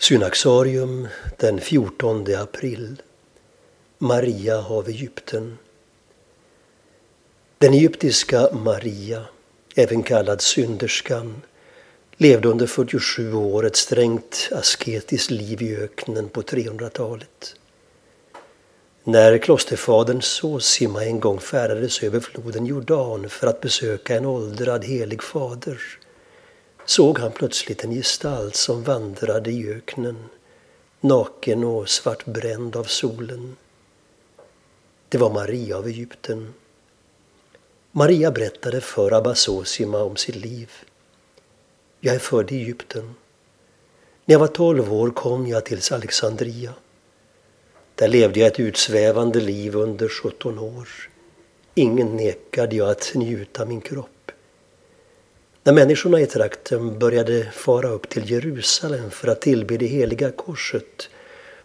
Synaxarium den 14 april. Maria av Egypten. Den egyptiska Maria, även kallad synderskan, levde under 47 år ett strängt asketiskt liv i öknen på 300-talet. När klosterfadern Sosima en gång färdades över floden Jordan för att besöka en åldrad helig fader såg han plötsligt en gestalt som vandrade i öknen, naken och svartbränd av solen. Det var Maria av Egypten. Maria berättade för Abba Sosima om sitt liv. Jag är född i Egypten. När jag var tolv år kom jag till Alexandria. Där levde jag ett utsvävande liv under 17 år. Ingen nekade jag att njuta min kropp. När människorna i trakten började fara upp till Jerusalem för att tillbe det heliga korset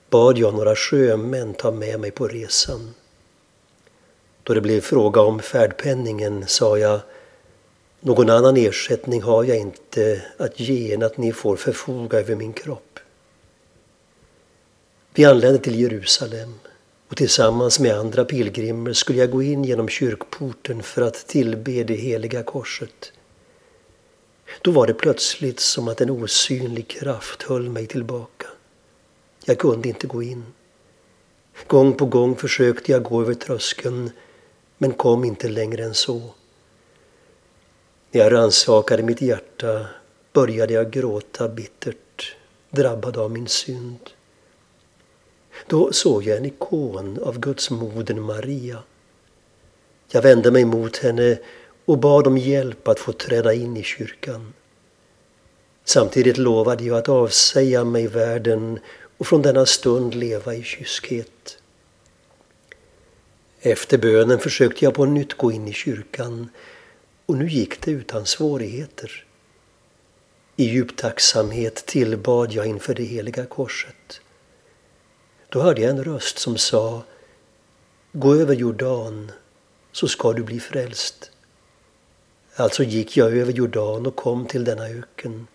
bad jag några sjömän ta med mig på resan. Då det blev fråga om färdpenningen sa jag någon annan ersättning har jag inte att ge än att ni får förfoga över min kropp. Vi anlände till Jerusalem och tillsammans med andra pilgrimer skulle jag gå in genom kyrkporten för att tillbe det heliga korset. Då var det plötsligt som att en osynlig kraft höll mig tillbaka. Jag kunde inte gå in. Gång på gång försökte jag gå över tröskeln men kom inte längre än så. När jag rannsakade mitt hjärta började jag gråta bittert, drabbad av min synd. Då såg jag en ikon av Guds moder Maria. Jag vände mig mot henne och bad om hjälp att få träda in i kyrkan. Samtidigt lovade jag att avsäga mig världen och från denna stund leva i kyskhet. Efter bönen försökte jag på nytt gå in i kyrkan och nu gick det utan svårigheter. I djup tacksamhet tillbad jag inför det heliga korset. Då hörde jag en röst som sa Gå över Jordan så ska du bli frälst. Alltså gick jag över Jordan och kom till denna öken.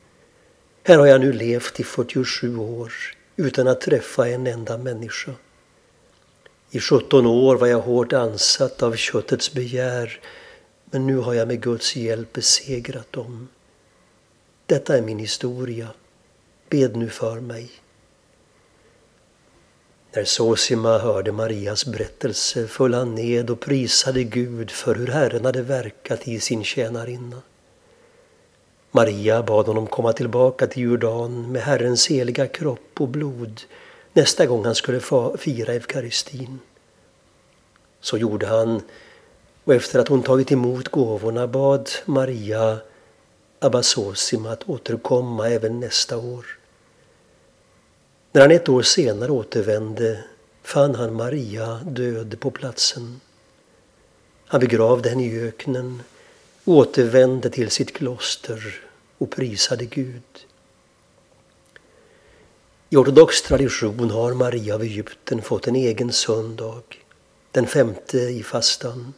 Här har jag nu levt i 47 år utan att träffa en enda människa. I 17 år var jag hårt ansatt av köttets begär men nu har jag med Guds hjälp besegrat dem. Detta är min historia. Bed nu för mig. När Sosima hörde Marias berättelse föll han ned och prisade Gud för hur Herren hade verkat i sin tjänarinna. Maria bad honom komma tillbaka till Jordan med Herrens heliga kropp och blod nästa gång han skulle fira eukaristin. Så gjorde han och efter att hon tagit emot gåvorna bad Maria Abba Sosima att återkomma även nästa år. När han ett år senare återvände fann han Maria död på platsen. Han begravde henne i öknen, återvände till sitt kloster och prisade Gud. I ortodox tradition har Maria av Egypten fått en egen söndag, den femte i fastan,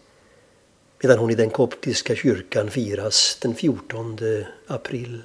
medan hon i den koptiska kyrkan firas den 14 april.